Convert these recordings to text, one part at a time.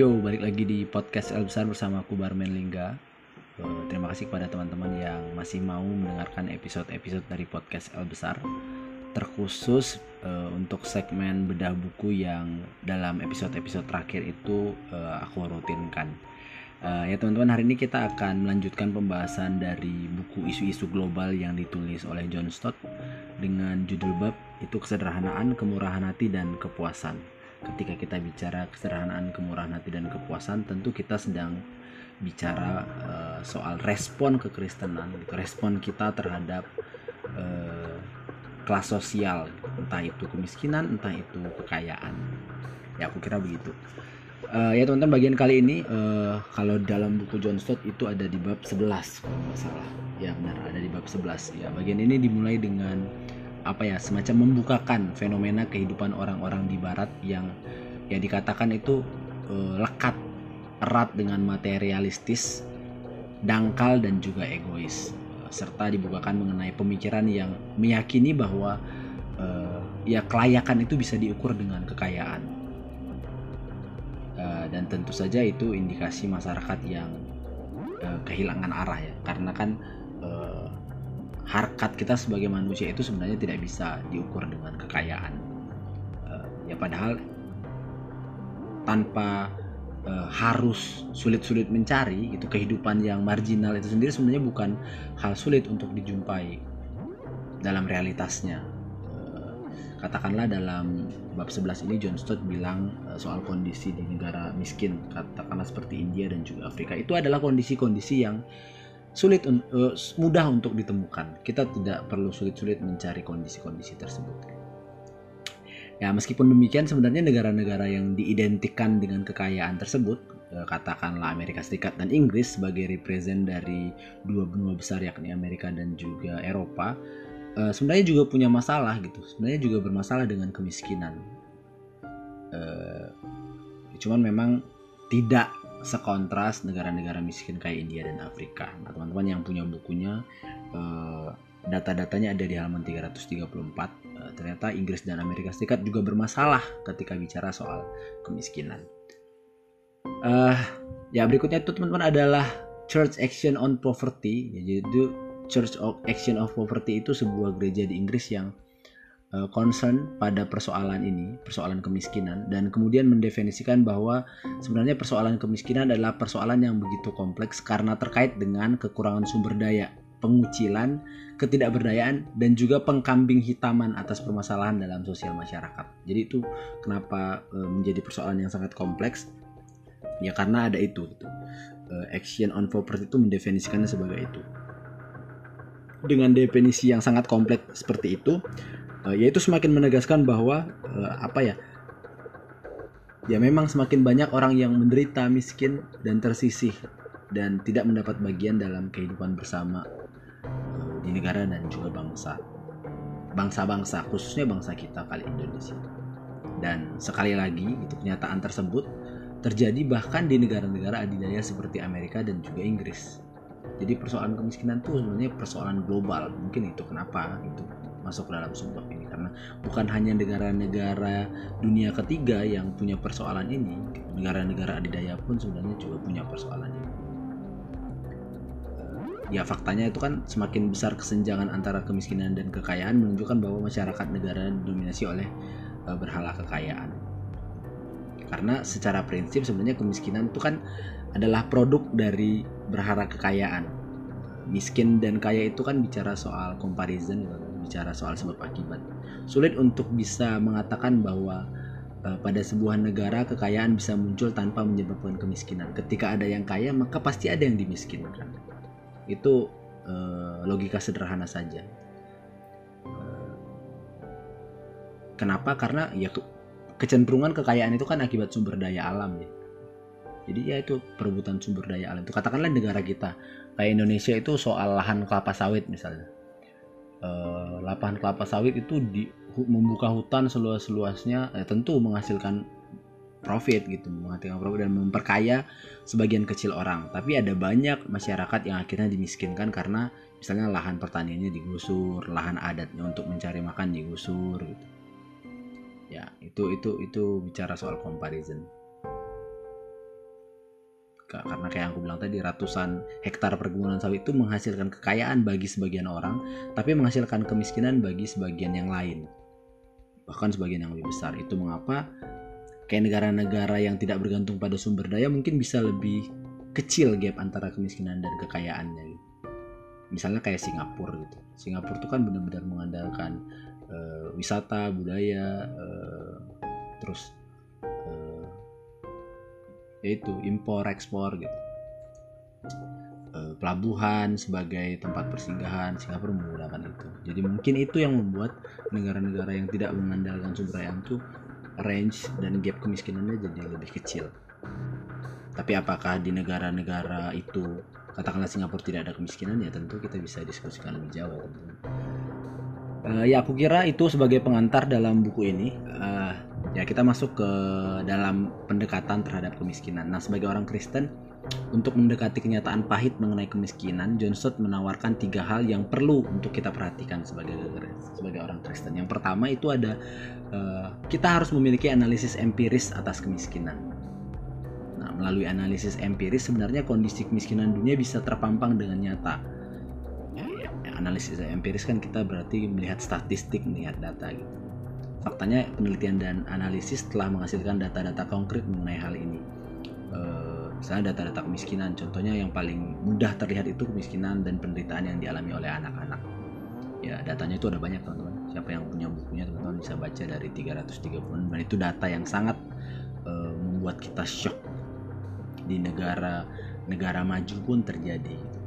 Yo, balik lagi di podcast El Besar bersama aku Barmen Lingga. Eh, terima kasih kepada teman-teman yang masih mau mendengarkan episode-episode dari podcast El Besar. Terkhusus uh, untuk segmen bedah buku yang dalam episode-episode terakhir itu uh, aku rutinkan. Uh, ya teman-teman hari ini kita akan melanjutkan pembahasan dari buku isu-isu global yang ditulis oleh John Stott dengan judul bab itu kesederhanaan, kemurahan hati dan kepuasan ketika kita bicara kesederhanaan, kemurahan hati dan kepuasan, tentu kita sedang bicara uh, soal respon kekristenan, gitu. respon kita terhadap uh, kelas sosial, entah itu kemiskinan, entah itu kekayaan. Ya aku kira begitu. Uh, ya teman-teman bagian kali ini uh, kalau dalam buku John Stott itu ada di bab 11 kalau nggak salah. Ya benar ada di bab 11. Ya bagian ini dimulai dengan apa ya semacam membukakan fenomena kehidupan orang-orang di barat yang ya dikatakan itu uh, lekat erat dengan materialistis, dangkal dan juga egois. Serta dibukakan mengenai pemikiran yang meyakini bahwa uh, ya kelayakan itu bisa diukur dengan kekayaan. Uh, dan tentu saja itu indikasi masyarakat yang uh, kehilangan arah ya. Karena kan harkat kita sebagai manusia itu sebenarnya tidak bisa diukur dengan kekayaan. Uh, ya padahal tanpa uh, harus sulit-sulit mencari itu kehidupan yang marginal itu sendiri sebenarnya bukan hal sulit untuk dijumpai dalam realitasnya. Uh, katakanlah dalam bab 11 ini John Stott bilang uh, soal kondisi di negara miskin katakanlah seperti India dan juga Afrika itu adalah kondisi-kondisi yang sulit uh, mudah untuk ditemukan. Kita tidak perlu sulit-sulit mencari kondisi-kondisi tersebut. Ya, meskipun demikian sebenarnya negara-negara yang diidentikan dengan kekayaan tersebut, uh, katakanlah Amerika Serikat dan Inggris sebagai represent dari dua benua besar yakni Amerika dan juga Eropa, uh, sebenarnya juga punya masalah gitu. Sebenarnya juga bermasalah dengan kemiskinan. Cuman memang tidak sekontras negara-negara miskin kayak India dan Afrika. Nah, teman-teman yang punya bukunya uh, data-datanya ada di halaman 334. Uh, eh, ternyata Inggris dan Amerika Serikat juga bermasalah ketika bicara soal kemiskinan. Uh, ya berikutnya itu teman-teman adalah Church Action on Poverty. Ya, jadi Church of Action of Poverty itu sebuah gereja di Inggris yang Eh, concern pada persoalan ini, persoalan kemiskinan, dan kemudian mendefinisikan bahwa sebenarnya persoalan kemiskinan adalah persoalan yang begitu kompleks karena terkait dengan kekurangan sumber daya, pengucilan, ketidakberdayaan, dan juga pengkambing hitaman atas permasalahan dalam sosial masyarakat. Jadi itu kenapa eh, menjadi persoalan yang sangat kompleks? Ya karena ada itu. Gitu. Eh, action on poverty itu mendefinisikannya sebagai itu. Dengan definisi yang sangat kompleks seperti itu, uh, yaitu semakin menegaskan bahwa uh, apa ya ya memang semakin banyak orang yang menderita miskin dan tersisih dan tidak mendapat bagian dalam kehidupan bersama uh, di negara dan juga bangsa bangsa-bangsa khususnya bangsa kita kali Indonesia. Dan sekali lagi itu kenyataan tersebut terjadi bahkan di negara-negara adidaya seperti Amerika dan juga Inggris. Jadi persoalan kemiskinan itu sebenarnya persoalan global mungkin itu kenapa itu masuk dalam sumpah ini. Karena bukan hanya negara-negara dunia ketiga yang punya persoalan ini negara-negara adidaya pun sebenarnya juga punya persoalan ini. Ya faktanya itu kan semakin besar kesenjangan antara kemiskinan dan kekayaan menunjukkan bahwa masyarakat negara didominasi oleh uh, berhala kekayaan. Karena secara prinsip sebenarnya kemiskinan itu kan adalah produk dari berhala kekayaan. Miskin dan kaya itu kan bicara soal comparison bicara soal sebab akibat. Sulit untuk bisa mengatakan bahwa uh, pada sebuah negara kekayaan bisa muncul tanpa menyebabkan kemiskinan. Ketika ada yang kaya, maka pasti ada yang dimiskinkan. Itu uh, logika sederhana saja. Uh, kenapa? Karena ya kecenderungan kekayaan itu kan akibat sumber daya alam ya. Jadi ya itu perebutan sumber daya alam itu. Katakanlah negara kita kayak Indonesia itu soal lahan kelapa sawit misalnya uh, lapangan kelapa sawit itu di membuka hutan seluas-luasnya eh, tentu menghasilkan profit gitu menghasilkan profit dan memperkaya sebagian kecil orang. Tapi ada banyak masyarakat yang akhirnya dimiskinkan karena misalnya lahan pertaniannya digusur lahan adatnya untuk mencari makan digusur gitu. Ya itu itu itu bicara soal comparison karena kayak aku bilang tadi ratusan hektar perkebunan sawit itu menghasilkan kekayaan bagi sebagian orang tapi menghasilkan kemiskinan bagi sebagian yang lain. Bahkan sebagian yang lebih besar. Itu mengapa kayak negara-negara yang tidak bergantung pada sumber daya mungkin bisa lebih kecil gap antara kemiskinan dan kekayaannya gitu. misalnya kayak Singapura gitu. Singapura itu kan benar-benar mengandalkan uh, wisata budaya uh, terus yaitu impor ekspor gitu pelabuhan sebagai tempat persinggahan Singapura menggunakan itu jadi mungkin itu yang membuat negara-negara yang tidak mengandalkan sumber daya itu range dan gap kemiskinannya jadi lebih kecil. Tapi apakah di negara-negara itu katakanlah Singapura tidak ada kemiskinan ya tentu kita bisa diskusikan lebih jauh. Uh, ya aku kira itu sebagai pengantar dalam buku ini. Uh, ya kita masuk ke dalam pendekatan terhadap kemiskinan. Nah sebagai orang Kristen untuk mendekati kenyataan pahit mengenai kemiskinan, John Stott menawarkan tiga hal yang perlu untuk kita perhatikan sebagai sebagai orang Kristen. Yang pertama itu ada uh, kita harus memiliki analisis empiris atas kemiskinan. Nah, melalui analisis empiris sebenarnya kondisi kemiskinan dunia bisa terpampang dengan nyata. Analisis empiris kan kita berarti melihat statistik, melihat data gitu. Faktanya penelitian dan analisis telah menghasilkan data-data konkret mengenai hal ini. Uh, misalnya data-data kemiskinan contohnya yang paling mudah terlihat itu kemiskinan dan penderitaan yang dialami oleh anak-anak. Ya datanya itu ada banyak teman-teman. Siapa yang punya bukunya teman-teman bisa baca dari 330 dan itu data yang sangat uh, membuat kita shock. Di negara negara maju pun terjadi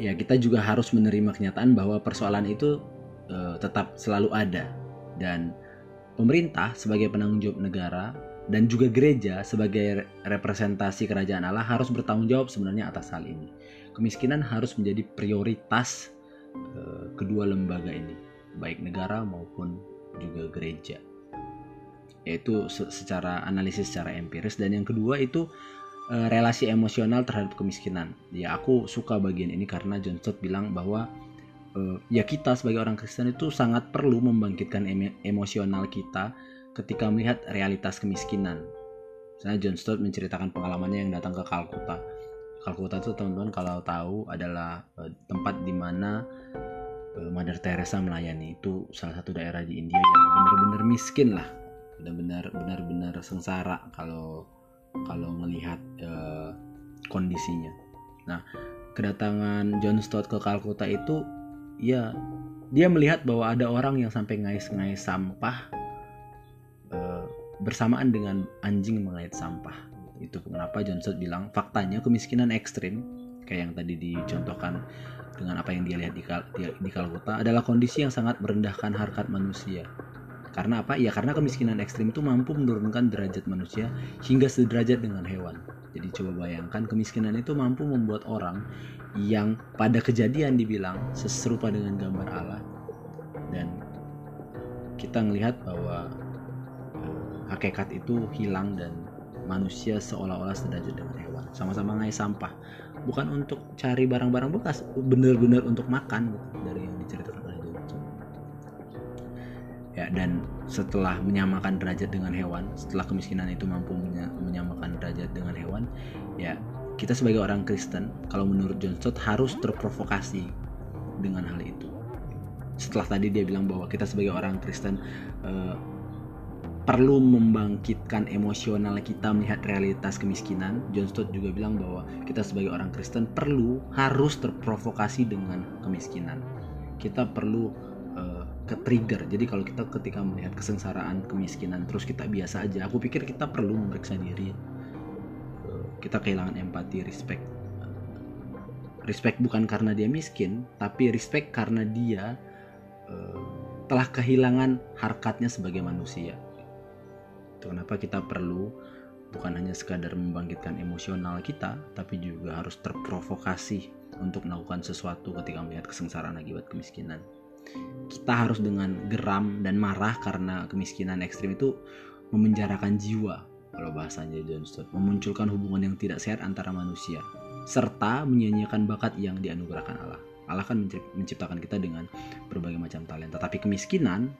ya kita juga harus menerima kenyataan bahwa persoalan itu uh, tetap selalu ada dan pemerintah sebagai penanggung jawab negara dan juga gereja sebagai representasi kerajaan Allah harus bertanggung jawab sebenarnya atas hal ini. Kemiskinan harus menjadi prioritas uh, kedua lembaga ini, baik negara maupun juga gereja. Yaitu secara analisis secara empiris dan yang kedua itu uh, relasi emosional terhadap kemiskinan. Ya aku suka bagian ini karena John Stott bilang bahwa uh, ya kita sebagai orang Kristen itu sangat perlu membangkitkan emosional kita ketika melihat realitas kemiskinan. Misalnya John Stott menceritakan pengalamannya yang datang ke Kalkuta. Kalkuta itu teman-teman kalau tahu adalah uh, tempat di mana uh, Mother Teresa melayani. Itu salah satu daerah di India yang benar-benar miskin lah, benar-benar benar-benar sengsara kalau kalau melihat uh, kondisinya. Nah, kedatangan John Stott ke Kalkuta itu ya dia melihat bahwa ada orang yang sampai ngais-ngais sampah bersamaan dengan anjing mengait sampah. Itu kenapa Johnson bilang faktanya kemiskinan ekstrim kayak yang tadi dicontohkan dengan apa yang dia lihat di, Kal di, di Kalkuta adalah kondisi yang sangat merendahkan harkat manusia. Karena apa? Ya karena kemiskinan ekstrim itu mampu menurunkan derajat manusia hingga sederajat dengan hewan. Jadi coba bayangkan kemiskinan itu mampu membuat orang yang pada kejadian dibilang seserupa dengan gambar Allah dan kita melihat bahwa hakikat itu hilang dan manusia seolah-olah sederajat dengan hewan sama-sama ngai sampah bukan untuk cari barang-barang bekas benar-benar untuk makan dari yang diceritakan ya dan setelah menyamakan derajat dengan hewan setelah kemiskinan itu mampu menyamakan derajat dengan hewan ya kita sebagai orang Kristen kalau menurut John Stott harus terprovokasi dengan hal itu setelah tadi dia bilang bahwa kita sebagai orang Kristen uh, perlu membangkitkan emosional kita melihat realitas kemiskinan. John Stott juga bilang bahwa kita sebagai orang Kristen perlu harus terprovokasi dengan kemiskinan. Kita perlu ke trigger. Jadi kalau kita ketika melihat kesengsaraan kemiskinan terus kita biasa aja, aku pikir kita perlu memeriksa diri. Uh, kita kehilangan empati, respect. respect bukan karena dia miskin, tapi respect karena dia uh, telah kehilangan harkatnya sebagai manusia itu kenapa kita perlu bukan hanya sekadar membangkitkan emosional kita tapi juga harus terprovokasi untuk melakukan sesuatu ketika melihat kesengsaraan akibat kemiskinan kita harus dengan geram dan marah karena kemiskinan ekstrim itu memenjarakan jiwa kalau bahasanya John Stott memunculkan hubungan yang tidak sehat antara manusia serta menyanyiakan bakat yang dianugerahkan Allah. Allah kan menciptakan kita dengan berbagai macam talenta. Tapi kemiskinan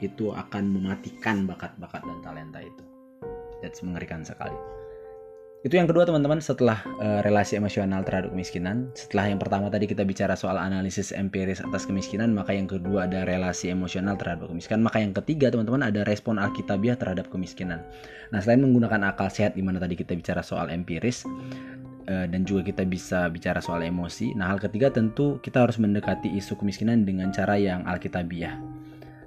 itu akan mematikan bakat-bakat dan talenta itu. that's mengerikan sekali itu yang kedua teman-teman setelah uh, relasi emosional terhadap kemiskinan. Setelah yang pertama tadi kita bicara soal analisis empiris atas kemiskinan maka yang kedua ada relasi emosional terhadap kemiskinan. Maka yang ketiga teman-teman ada respon alkitabiah terhadap kemiskinan. Nah selain menggunakan akal sehat di mana tadi kita bicara soal empiris uh, dan juga kita bisa bicara soal emosi nah hal ketiga tentu kita harus mendekati isu kemiskinan dengan cara yang alkitabiah.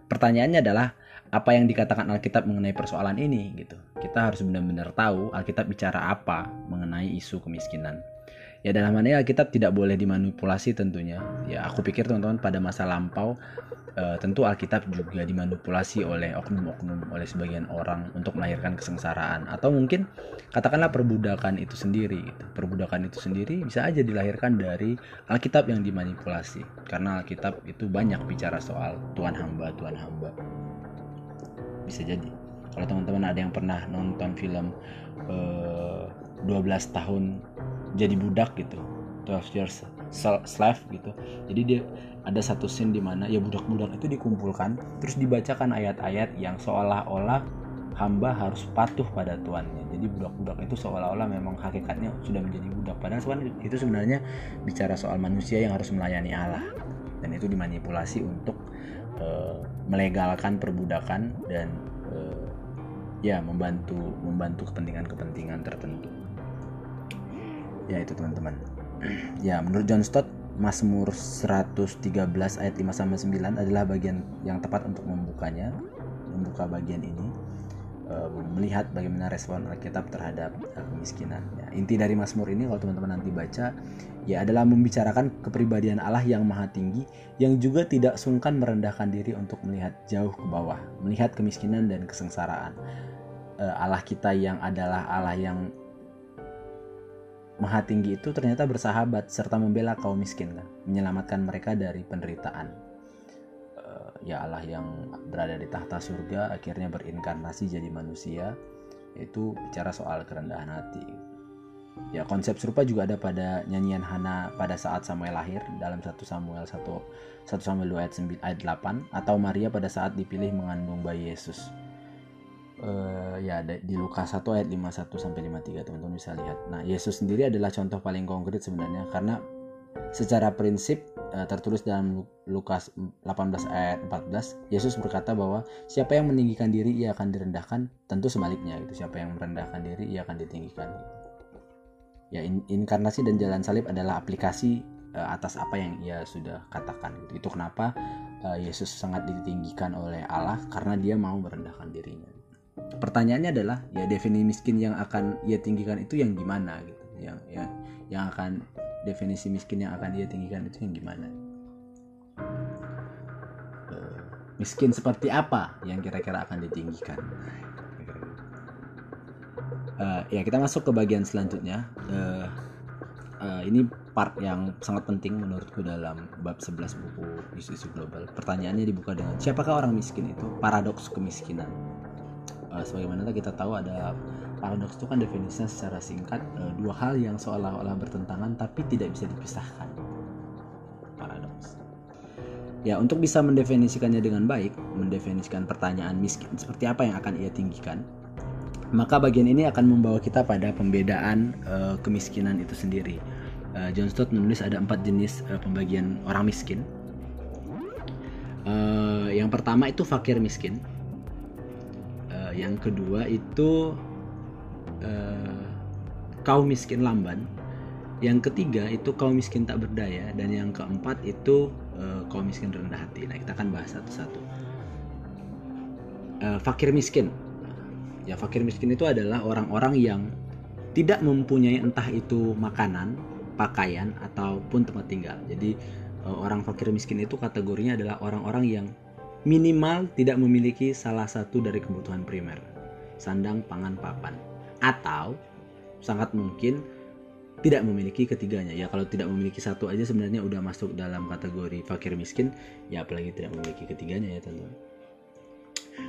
Pertanyaannya adalah apa yang dikatakan Alkitab mengenai persoalan ini gitu. Kita harus benar-benar tahu Alkitab bicara apa mengenai isu kemiskinan. Ya dalam hal ini Alkitab tidak boleh dimanipulasi tentunya. Ya aku pikir teman-teman pada masa lampau uh, tentu Alkitab juga dimanipulasi oleh oknum-oknum oleh sebagian orang untuk melahirkan kesengsaraan atau mungkin katakanlah perbudakan itu sendiri gitu. Perbudakan itu sendiri bisa aja dilahirkan dari Alkitab yang dimanipulasi karena Alkitab itu banyak bicara soal tuan hamba, tuan hamba bisa jadi. Kalau teman-teman ada yang pernah nonton film uh, eh, 12 tahun jadi budak gitu 12 years slave gitu jadi dia ada satu scene di mana ya budak-budak itu dikumpulkan terus dibacakan ayat-ayat yang seolah-olah hamba harus patuh pada tuannya jadi budak-budak itu seolah-olah memang hakikatnya sudah menjadi budak. Padahal itu sebenarnya bicara soal manusia yang harus melayani Allah dan itu dimanipulasi untuk uh, melegalkan perbudakan dan uh, ya membantu membantu kepentingan-kepentingan tertentu. Ya itu teman-teman. ya menurut John Stott Mazmur 113 ayat 5 sampai 9 adalah bagian yang tepat untuk membukanya, membuka bagian ini Eh, melihat bagaimana respon Alkitab terhadap uh, kemiskinan. Ya, inti dari Mazmur ini kalau teman-teman nanti baca ya adalah membicarakan kepribadian Allah yang maha tinggi yang juga tidak sungkan merendahkan diri untuk melihat jauh ke bawah, melihat kemiskinan dan kesengsaraan. Uh, Allah kita yang adalah Allah yang maha tinggi itu ternyata bersahabat serta membela kaum miskin kan, menyelamatkan mereka dari penderitaan. Ya Allah yang berada di tahta surga akhirnya berinkarnasi jadi manusia itu bicara soal kerendahan hati ya konsep serupa juga ada pada nyanyian Hana pada saat Samuel lahir dalam 1 Samuel 1 1 Samuel 2 ayat 9 ayat 8 atau Maria pada saat dipilih mengandung bayi Yesus. Uh, ya di Lukas 1 ayat 51 sampai 53 teman-teman bisa lihat. Nah, Yesus sendiri adalah contoh paling konkret sebenarnya karena secara prinsip uh, tertulis dalam Lukas 18 ayat 14 Yesus berkata bahwa siapa yang meninggikan diri ia akan direndahkan tentu sebaliknya gitu. Siapa yang merendahkan diri ia akan ditinggikan ya in inkarnasi dan jalan salib adalah aplikasi uh, atas apa yang ia sudah katakan. Gitu itu kenapa uh, Yesus sangat ditinggikan oleh Allah karena dia mau merendahkan dirinya. Pertanyaannya adalah ya definisi miskin yang akan ia tinggikan itu yang gimana gitu. Yang yang yang akan definisi miskin yang akan dia tinggikan itu yang gimana? Uh, miskin seperti apa yang kira-kira akan ditinggikan uh, ya kita masuk ke bagian selanjutnya. Uh, uh, ini part yang sangat penting menurutku dalam bab 11 buku isu-isu global. Pertanyaannya dibuka dengan siapakah orang miskin itu? Paradoks kemiskinan. Uh, sebagaimana kita tahu ada paradoks itu kan definisinya secara singkat uh, dua hal yang seolah-olah bertentangan tapi tidak bisa dipisahkan. Paradoks. Ya untuk bisa mendefinisikannya dengan baik mendefinisikan pertanyaan miskin seperti apa yang akan ia tinggikan maka bagian ini akan membawa kita pada pembedaan uh, kemiskinan itu sendiri. Uh, John Stott menulis ada empat jenis uh, pembagian orang miskin. Uh, yang pertama itu fakir miskin. Yang kedua itu uh, kaum miskin lamban. Yang ketiga itu kaum miskin tak berdaya. Dan yang keempat itu uh, kaum miskin rendah hati. Nah kita akan bahas satu-satu. Uh, fakir miskin ya fakir miskin itu adalah orang-orang yang tidak mempunyai entah itu makanan pakaian ataupun tempat tinggal. Jadi uh, orang fakir miskin itu kategorinya adalah orang-orang yang minimal tidak memiliki salah satu dari kebutuhan primer sandang pangan papan. Atau sangat mungkin tidak memiliki ketiganya. Ya kalau tidak memiliki satu aja sebenarnya udah masuk dalam kategori fakir miskin ya apalagi tidak memiliki ketiganya ya tentu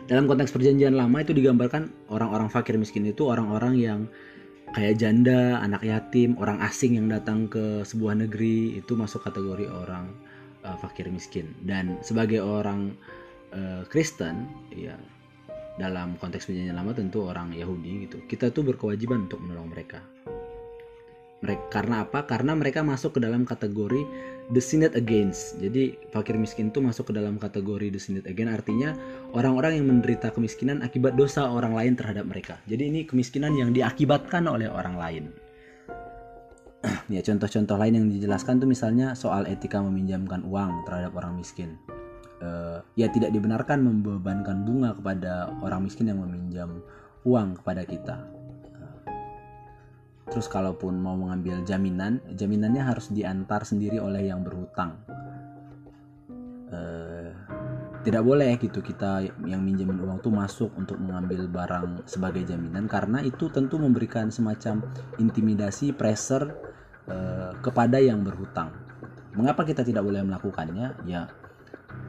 dalam konteks perjanjian lama itu digambarkan orang-orang fakir miskin itu orang-orang yang kayak janda, anak yatim, orang asing yang datang ke sebuah negeri itu masuk kategori orang uh, fakir miskin. Dan sebagai orang uh, Kristen ya dalam konteks perjanjian lama tentu orang Yahudi gitu kita tuh berkewajiban untuk menolong mereka mereka karena apa? Karena mereka masuk ke dalam kategori the sinned against. Jadi fakir miskin itu masuk ke dalam kategori the sinned against artinya orang-orang yang menderita kemiskinan akibat dosa orang lain terhadap mereka. Jadi ini kemiskinan yang diakibatkan oleh orang lain. Ya contoh-contoh lain yang dijelaskan tuh misalnya soal etika meminjamkan uang terhadap orang miskin. Uh, ya tidak dibenarkan membebankan bunga kepada orang miskin yang meminjam uang kepada kita. Terus kalaupun mau mengambil jaminan, jaminannya harus diantar sendiri oleh yang berhutang. Uh, tidak boleh gitu kita yang minjemin uang tuh masuk untuk mengambil barang sebagai jaminan karena itu tentu memberikan semacam intimidasi, pressure uh, kepada yang berhutang. Mengapa kita tidak boleh melakukannya? Ya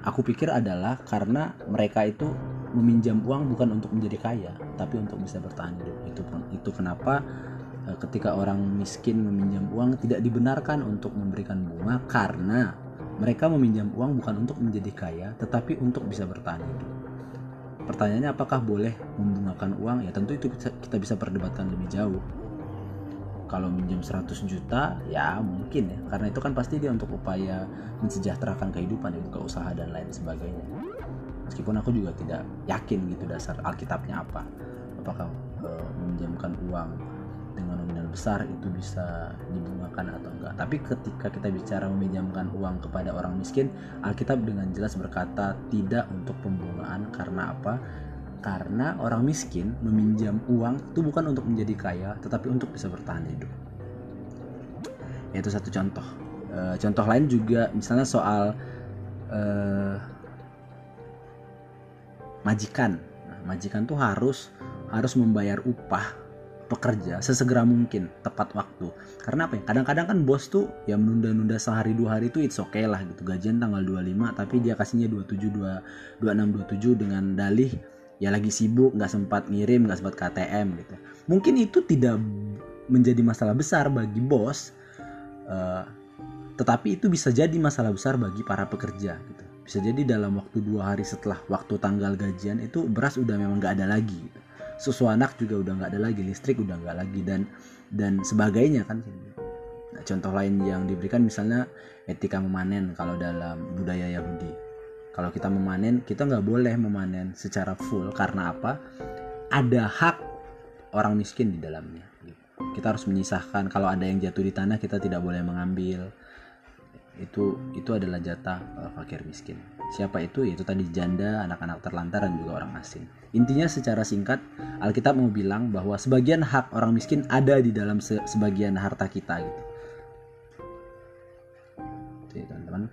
aku pikir adalah karena mereka itu meminjam uang bukan untuk menjadi kaya, tapi untuk bisa bertahan hidup. Itu itu kenapa ketika orang miskin meminjam uang tidak dibenarkan untuk memberikan bunga karena mereka meminjam uang bukan untuk menjadi kaya, tetapi untuk bisa bertahan hidup. Pertanyaannya apakah boleh membungakan uang? Ya tentu itu kita bisa perdebatkan lebih jauh kalau minjem 100 juta ya mungkin ya karena itu kan pasti dia untuk upaya mensejahterakan kehidupan ya buka usaha dan lain sebagainya meskipun aku juga tidak yakin gitu dasar Alkitabnya apa apakah e, meminjamkan uang dengan nominal besar itu bisa dibungakan atau enggak. Tapi ketika kita bicara meminjamkan uang kepada orang miskin Alkitab dengan jelas berkata tidak untuk pembungaan. Karena apa? Karena orang miskin meminjam uang itu bukan untuk menjadi kaya tetapi untuk bisa bertahan hidup. Itu satu contoh. E, contoh lain juga misalnya soal e, majikan. Nah, majikan tuh harus harus membayar upah pekerja sesegera mungkin tepat waktu. Karena apa ya? Kadang-kadang kan bos tuh ya menunda-nunda sehari dua hari itu it's okay lah gitu. Gajian tanggal 25 tapi dia kasihnya 27 2, 26 27 dengan dalih ya lagi sibuk nggak sempat ngirim nggak sempat KTM gitu. Mungkin itu tidak menjadi masalah besar bagi bos uh, tetapi itu bisa jadi masalah besar bagi para pekerja gitu. Bisa jadi dalam waktu dua hari setelah waktu tanggal gajian itu beras udah memang nggak ada lagi gitu. Susu anak juga udah nggak ada lagi listrik udah nggak lagi dan dan sebagainya kan. Nah, contoh lain yang diberikan misalnya etika memanen kalau dalam budaya Yahudi. Kalau kita memanen kita nggak boleh memanen secara full karena apa? Ada hak orang miskin di dalamnya. Kita harus menyisahkan kalau ada yang jatuh di tanah kita tidak boleh mengambil. Itu itu adalah jatah uh, fakir miskin siapa itu? Yaitu tadi janda anak-anak terlantar dan juga orang asing. Intinya secara singkat Alkitab mau bilang bahwa sebagian hak orang miskin ada di dalam se sebagian harta kita gitu. Teman-teman.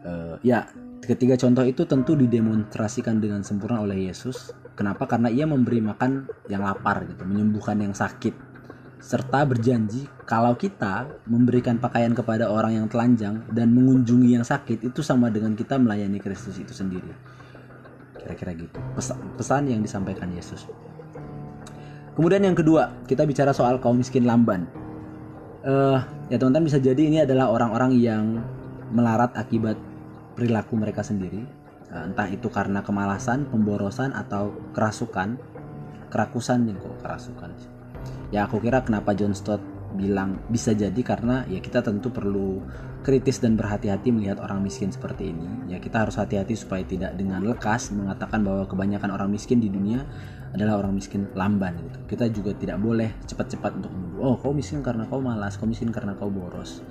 Uh, ya ketiga contoh itu tentu didemonstrasikan dengan sempurna oleh Yesus. Kenapa? Karena ia memberi makan yang lapar gitu menyembuhkan yang sakit serta berjanji kalau kita memberikan pakaian kepada orang yang telanjang dan mengunjungi yang sakit itu sama dengan kita melayani Kristus itu sendiri. Kira-kira gitu. Pesan, pesan yang disampaikan Yesus. Kemudian yang kedua kita bicara soal kaum miskin lamban. Uh, ya teman-teman bisa jadi ini adalah orang-orang yang melarat akibat perilaku mereka sendiri. Eh, entah itu karena kemalasan, pemborosan atau kerasukan. Kerakusan nih kok kerasukan ya aku kira kenapa John Stott bilang bisa jadi karena ya kita tentu perlu kritis dan berhati-hati melihat orang miskin seperti ini. Ya kita harus hati-hati supaya tidak dengan lekas mengatakan bahwa kebanyakan orang miskin di dunia adalah orang miskin lamban gitu. Kita juga tidak boleh cepat-cepat untuk menuduh oh kau miskin karena kau malas kau miskin karena kau boros.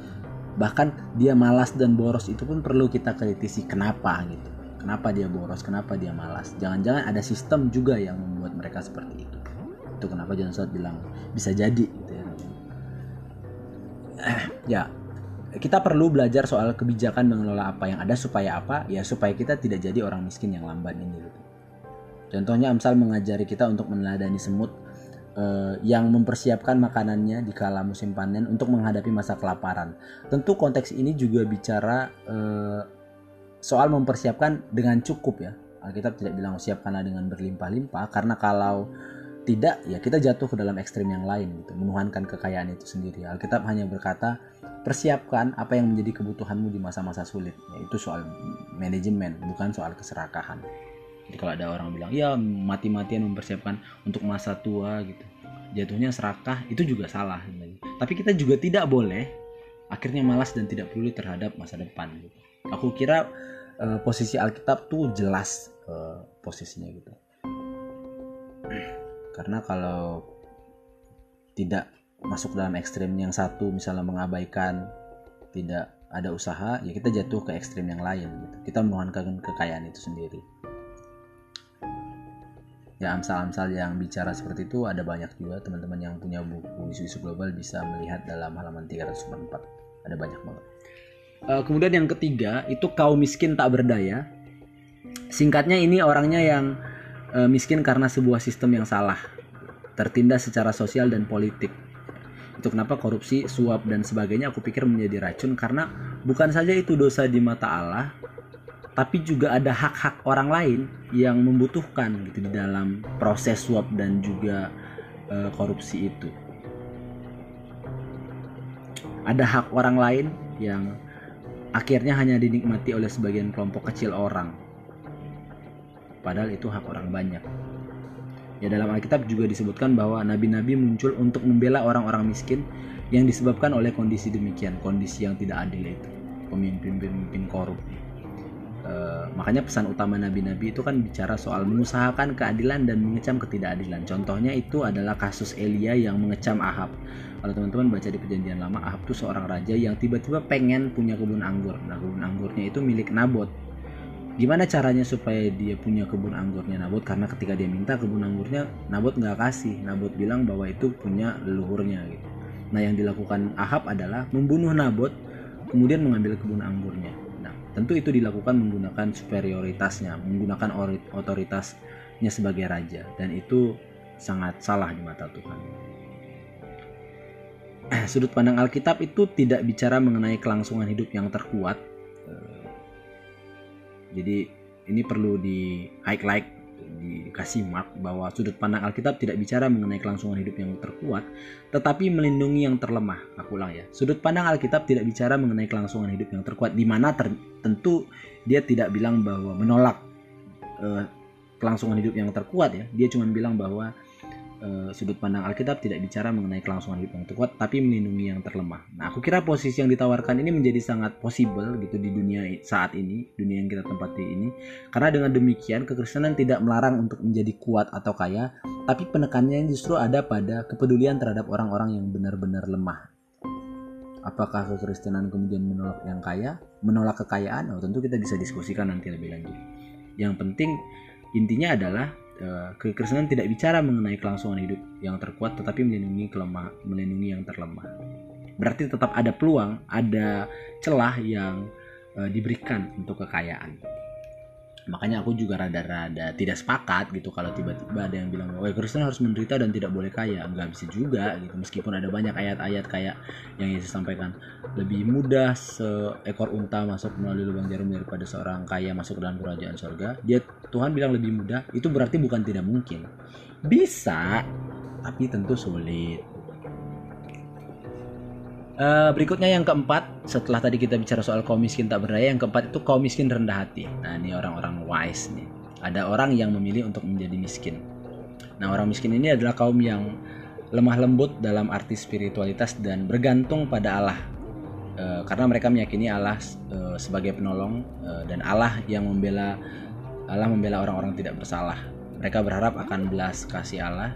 Bahkan dia malas dan boros itu pun perlu kita kritisi kenapa gitu. Kenapa dia boros kenapa dia malas? Jangan-jangan ada sistem juga yang membuat mereka seperti itu itu kenapa John Stott bilang bisa jadi gitu ya ya kita perlu belajar soal kebijakan mengelola apa yang ada supaya apa ya supaya kita tidak jadi orang miskin yang lamban ini gitu contohnya Amsal mengajari kita untuk meneladani semut uh, yang mempersiapkan makanannya di kala musim panen untuk menghadapi masa kelaparan. Tentu konteks ini juga bicara uh, soal mempersiapkan dengan cukup ya. Alkitab tidak bilang siapkanlah dengan berlimpah-limpah karena kalau tidak ya kita jatuh ke dalam ekstrim yang lain gitu, menuhankan kekayaan itu sendiri. Alkitab hanya berkata persiapkan apa yang menjadi kebutuhanmu di masa-masa sulit. Ya, itu soal manajemen bukan soal keserakahan. jadi kalau ada orang bilang ya mati-matian mempersiapkan untuk masa tua gitu jatuhnya serakah itu juga salah tapi kita juga tidak boleh akhirnya malas dan tidak peduli terhadap masa depan gitu. aku kira uh, posisi Alkitab tuh jelas uh, posisinya gitu karena kalau tidak masuk dalam ekstrim yang satu misalnya mengabaikan tidak ada usaha ya kita jatuh ke ekstrim yang lain gitu. kita menuhankan kekayaan itu sendiri. Ya amsal-amsal yang bicara seperti itu ada banyak juga. Teman-teman yang punya buku isu-isu global bisa melihat dalam halaman 304 ada banyak banget. Uh, kemudian yang ketiga itu kaum miskin tak berdaya. Singkatnya ini orangnya yang uh, miskin karena sebuah sistem yang salah tertindas secara sosial dan politik itu kenapa korupsi, suap dan sebagainya aku pikir menjadi racun karena bukan saja itu dosa di mata Allah, tapi juga ada hak-hak orang lain yang membutuhkan gitu di dalam proses suap dan juga e, korupsi itu. Ada hak orang lain yang akhirnya hanya dinikmati oleh sebagian kelompok kecil orang. Padahal itu hak orang banyak. Ya dalam Alkitab juga disebutkan bahwa nabi-nabi muncul untuk membela orang-orang miskin yang disebabkan oleh kondisi demikian, kondisi yang tidak adil itu, pemimpin-pemimpin korup. E, makanya pesan utama nabi-nabi itu kan bicara soal mengusahakan keadilan dan mengecam ketidakadilan. Contohnya itu adalah kasus Elia yang mengecam Ahab. Kalau teman-teman baca di perjanjian lama, Ahab itu seorang raja yang tiba-tiba pengen punya kebun anggur. Nah, kebun anggurnya itu milik Nabot gimana caranya supaya dia punya kebun anggurnya Nabot? Karena ketika dia minta kebun anggurnya Nabot nggak kasih. Nabot bilang bahwa itu punya leluhurnya gitu. Nah yang dilakukan Ahab adalah membunuh Nabot kemudian mengambil kebun anggurnya. Nah tentu itu dilakukan menggunakan superioritasnya menggunakan otoritasnya sebagai raja. Dan itu sangat salah di mata Tuhan. Sudut pandang Alkitab itu tidak bicara mengenai kelangsungan hidup yang terkuat jadi ini perlu di highlight dikasih mark bahwa sudut pandang Alkitab tidak bicara mengenai kelangsungan hidup yang terkuat, tetapi melindungi yang terlemah. Aku ulang ya. Sudut pandang Alkitab tidak bicara mengenai kelangsungan hidup yang terkuat, di mana ter, tentu dia tidak bilang bahwa menolak uh, kelangsungan hidup yang terkuat ya. Dia cuma bilang bahwa uh, sudut pandang Alkitab tidak bicara mengenai kelangsungan hidup yang terkuat, tapi melindungi yang terlemah. Nah, aku kira posisi yang ditawarkan ini menjadi sangat possible gitu di dunia saat ini, dunia yang kita tempati ini. Karena dengan demikian, kekristenan tidak melarang untuk menjadi kuat atau kaya, tapi penekannya justru ada pada kepedulian terhadap orang-orang yang benar-benar lemah. Apakah kekristenan kemudian menolak yang kaya, menolak kekayaan? Oh, tentu kita bisa diskusikan nanti lebih lanjut. Yang penting intinya adalah Eh, kekristenan tidak bicara mengenai kelangsungan hidup yang terkuat tetapi melindungi kelemah melindungi yang terlemah. Berarti tetap ada peluang ada celah yang uh, diberikan untuk kekayaan makanya aku juga rada-rada tidak sepakat gitu kalau tiba-tiba ada yang bilang bahwa Kristen harus menderita dan tidak boleh kaya. Nggak bisa juga gitu. Meskipun ada banyak ayat-ayat kayak yang Yesus sampaikan lebih mudah seekor unta masuk melalui lubang jarum daripada seorang kaya masuk ke dalam kerajaan sorga. Dia Tuhan bilang lebih mudah. Itu berarti bukan tidak mungkin. Bisa tapi tentu sulit Uh, berikutnya yang keempat, setelah tadi kita bicara soal kaum miskin tak berdaya, yang keempat itu kaum miskin rendah hati. Nah ini orang-orang wise nih. Ada orang yang memilih untuk menjadi miskin. Nah orang miskin ini adalah kaum yang lemah lembut dalam arti spiritualitas dan bergantung pada Allah. Uh, karena mereka meyakini Allah uh, sebagai penolong dan Allah yang membela Allah membela orang-orang tidak bersalah. Mereka berharap akan belas kasih Allah.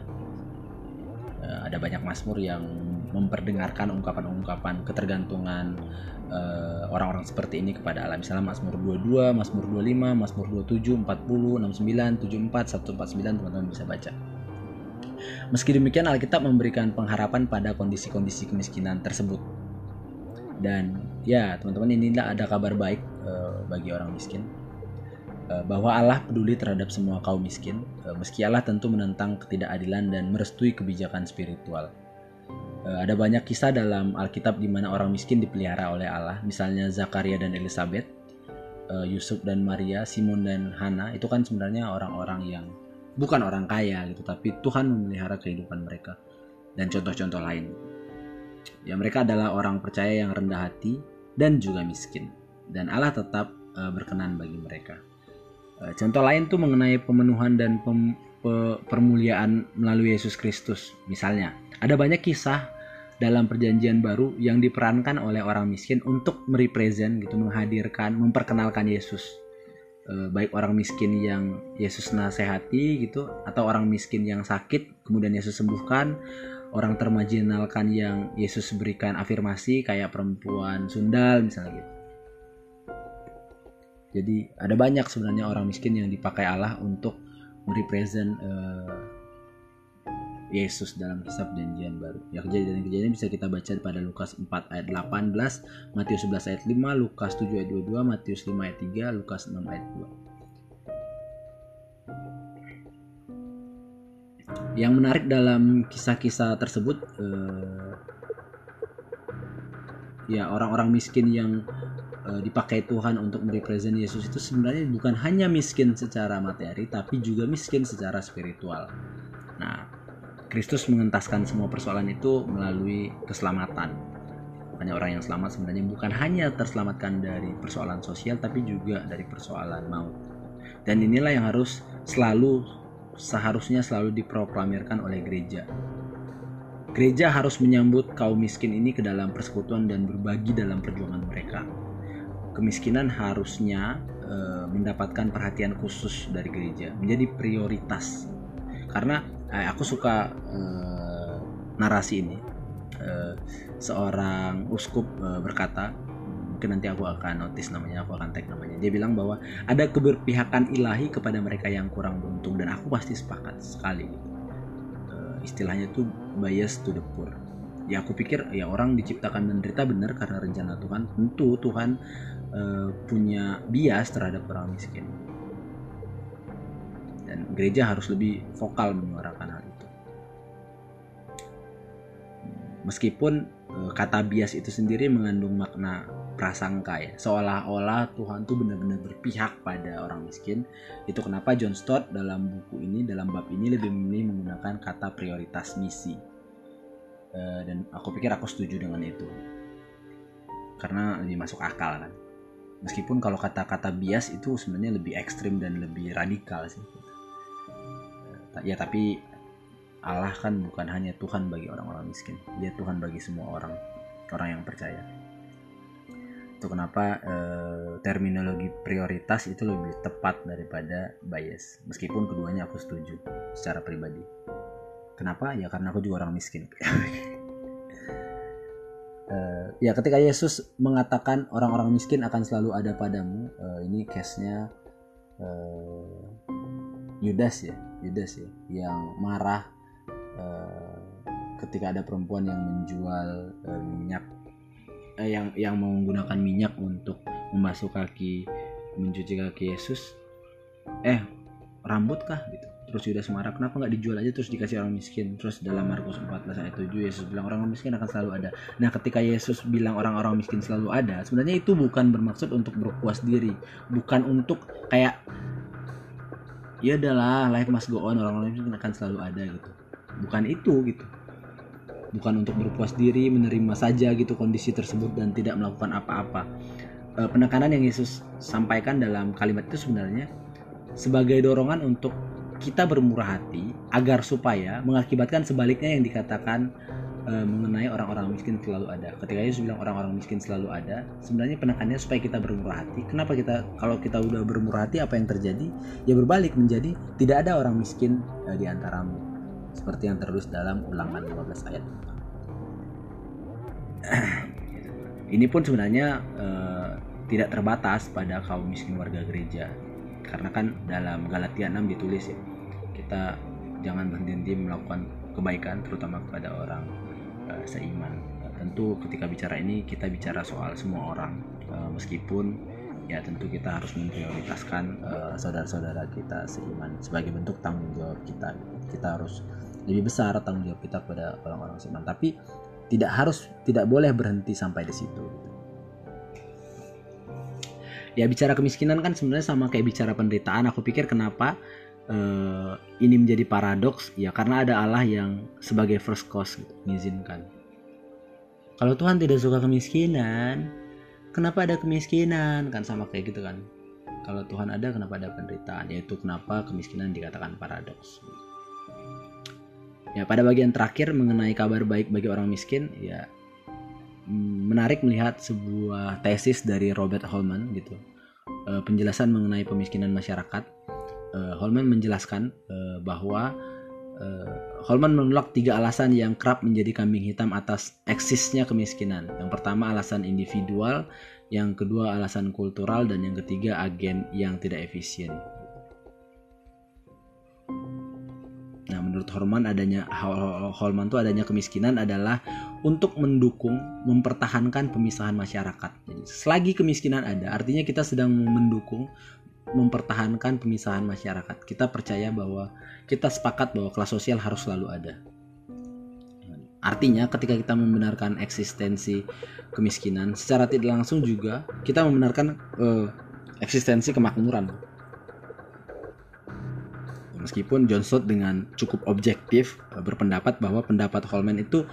Ada banyak mazmur yang memperdengarkan ungkapan-ungkapan ketergantungan uh, orang-orang seperti ini kepada Allah. Misalnya Mazmur 22, Mazmur 25, Mazmur 27, 40, 69, 74, 149 teman-teman bisa baca. Meski demikian Alkitab memberikan pengharapan pada kondisi-kondisi kemiskinan tersebut. Dan ya teman-teman inilah ada kabar baik uh, bagi orang miskin uh, bahwa Allah peduli terhadap semua kaum miskin, meski Allah tentu menentang ketidakadilan dan merestui kebijakan spiritual. Eh, ada banyak kisah dalam Alkitab di mana orang miskin dipelihara oleh Allah, misalnya Zakaria dan Elizabeth, eh, Yusuf dan Maria, Simon dan Hana, itu kan sebenarnya orang-orang yang bukan orang kaya gitu, tapi Tuhan memelihara kehidupan mereka dan contoh-contoh lain. Ya mereka adalah orang percaya yang rendah hati dan juga miskin dan Allah tetap uh, berkenan bagi mereka. Eh, contoh lain tuh mengenai pemenuhan dan pem, pe, permuliaan melalui Yesus Kristus. Misalnya, ada banyak kisah dalam perjanjian baru yang diperankan oleh orang miskin untuk merepresent gitu, menghadirkan, memperkenalkan Yesus. E, baik orang miskin yang Yesus nasehati gitu atau orang miskin yang sakit kemudian Yesus sembuhkan, orang termajinalkan yang Yesus berikan afirmasi kayak perempuan sundal misalnya gitu. Jadi ada banyak sebenarnya orang miskin yang dipakai Allah untuk merepresent uh, Yesus dalam kisah perjanjian baru. Ya kejadian-kejadian bisa kita baca pada Lukas 4 ayat 18, Matius 11 ayat 5, Lukas 7 ayat 22, Matius 5 ayat 3, Lukas 6 ayat 2. Yang menarik dalam kisah-kisah tersebut eh, ya orang-orang miskin yang dipakai Tuhan untuk merepresent Yesus itu sebenarnya bukan hanya miskin secara materi tapi juga miskin secara spiritual. Nah, Kristus mengentaskan semua persoalan itu melalui keselamatan. Hanya orang yang selamat sebenarnya bukan hanya terselamatkan dari persoalan sosial tapi juga dari persoalan maut. Dan inilah yang harus selalu seharusnya selalu diproklamirkan oleh gereja. Gereja harus menyambut kaum miskin ini ke dalam persekutuan dan berbagi dalam perjuangan mereka kemiskinan harusnya e, mendapatkan perhatian khusus dari gereja, menjadi prioritas. Karena eh, aku suka e, narasi ini. E, seorang uskup e, berkata, mungkin nanti aku akan notice namanya, aku akan tag namanya. Dia bilang bahwa ada keberpihakan ilahi kepada mereka yang kurang beruntung dan aku pasti sepakat sekali. E, istilahnya tuh bias to the poor ya aku pikir ya orang diciptakan menderita benar karena rencana Tuhan tentu Tuhan uh, punya bias terhadap orang miskin. Dan gereja harus lebih vokal menyuarakan hal itu. Meskipun uh, kata bias itu sendiri mengandung makna prasangka ya. Seolah-olah Tuhan tuh benar-benar berpihak pada orang miskin. Itu kenapa John Stott dalam buku ini dalam bab ini lebih memilih menggunakan kata prioritas misi. Eh, dan aku pikir aku setuju dengan itu. Karena lebih masuk akal kan meskipun kalau kata-kata bias itu sebenarnya lebih ekstrim dan lebih radikal sih. Ya tapi Allah kan bukan hanya Tuhan bagi orang-orang miskin. Dia Tuhan bagi semua orang orang yang percaya. Itu kenapa eh, terminologi prioritas itu lebih tepat daripada bias. Meskipun keduanya aku setuju secara pribadi. Kenapa? Ya karena aku juga orang miskin. uh, ya ketika Yesus mengatakan orang-orang miskin akan selalu ada padamu, uh, ini case-nya uh, Yudas ya, Yudas ya, yang marah uh, ketika ada perempuan yang menjual uh, minyak, uh, yang yang menggunakan minyak untuk membasuh kaki, mencuci kaki Yesus. Eh, rambut kah gitu? Terus Yudas marah kenapa nggak dijual aja terus dikasih orang miskin? Terus dalam Markus 14 ayat 7 Yesus bilang orang miskin akan selalu ada. Nah ketika Yesus bilang orang-orang miskin selalu ada sebenarnya itu bukan bermaksud untuk berpuas diri bukan untuk kayak ya adalah life must go on orang-orang miskin akan selalu ada gitu. Bukan itu gitu. Bukan untuk berpuas diri menerima saja gitu kondisi tersebut dan tidak melakukan apa-apa. E, penekanan yang Yesus sampaikan dalam kalimat itu sebenarnya sebagai dorongan untuk kita bermurah hati agar supaya mengakibatkan sebaliknya yang dikatakan e, mengenai orang-orang miskin selalu ada. Ketika Yesus bilang orang-orang miskin selalu ada, sebenarnya penekannya supaya kita bermurah hati. Kenapa kita kalau kita udah bermurah hati apa yang terjadi? Ya berbalik menjadi tidak ada orang miskin e, di antaramu. Seperti yang terus dalam Ulangan 15 ayat. Ini pun sebenarnya e, tidak terbatas pada kaum miskin warga gereja karena kan dalam Galatia 6 ditulis ya kita jangan berhenti melakukan kebaikan terutama kepada orang uh, seiman. Uh, tentu ketika bicara ini kita bicara soal semua orang. Uh, meskipun ya tentu kita harus memprioritaskan uh, saudara-saudara kita seiman sebagai bentuk tanggung jawab kita. Kita harus lebih besar tanggung jawab kita kepada orang-orang seiman. Tapi tidak harus tidak boleh berhenti sampai di situ ya bicara kemiskinan kan sebenarnya sama kayak bicara penderitaan. Aku pikir kenapa uh, ini menjadi paradoks ya karena ada Allah yang sebagai first cause gitu, mengizinkan. Kalau Tuhan tidak suka kemiskinan, kenapa ada kemiskinan? Kan sama kayak gitu kan. kalau Tuhan ada kenapa ada penderitaan yaitu kenapa kemiskinan dikatakan paradoks ya pada bagian terakhir mengenai kabar baik bagi orang miskin ya mm, menarik melihat sebuah tesis dari Robert Holman gitu eh, penjelasan mengenai pemiskinan masyarakat eh, Holman menjelaskan eh, bahwa Holman menolak tiga alasan yang kerap menjadi kambing hitam atas eksisnya kemiskinan. Yang pertama alasan individual, yang kedua alasan kultural dan yang ketiga agen yang tidak efisien. Nah, menurut Holman adanya Holman itu adanya kemiskinan adalah untuk mendukung mempertahankan pemisahan masyarakat. Jadi, selagi kemiskinan ada, artinya kita sedang mendukung mempertahankan pemisahan masyarakat. Kita percaya bahwa kita sepakat bahwa kelas sosial harus selalu ada. Artinya ketika kita membenarkan eksistensi kemiskinan, secara tidak langsung juga kita membenarkan uh, eksistensi kemakmuran. Meskipun John Stott dengan cukup objektif uh, berpendapat bahwa pendapat Holman itu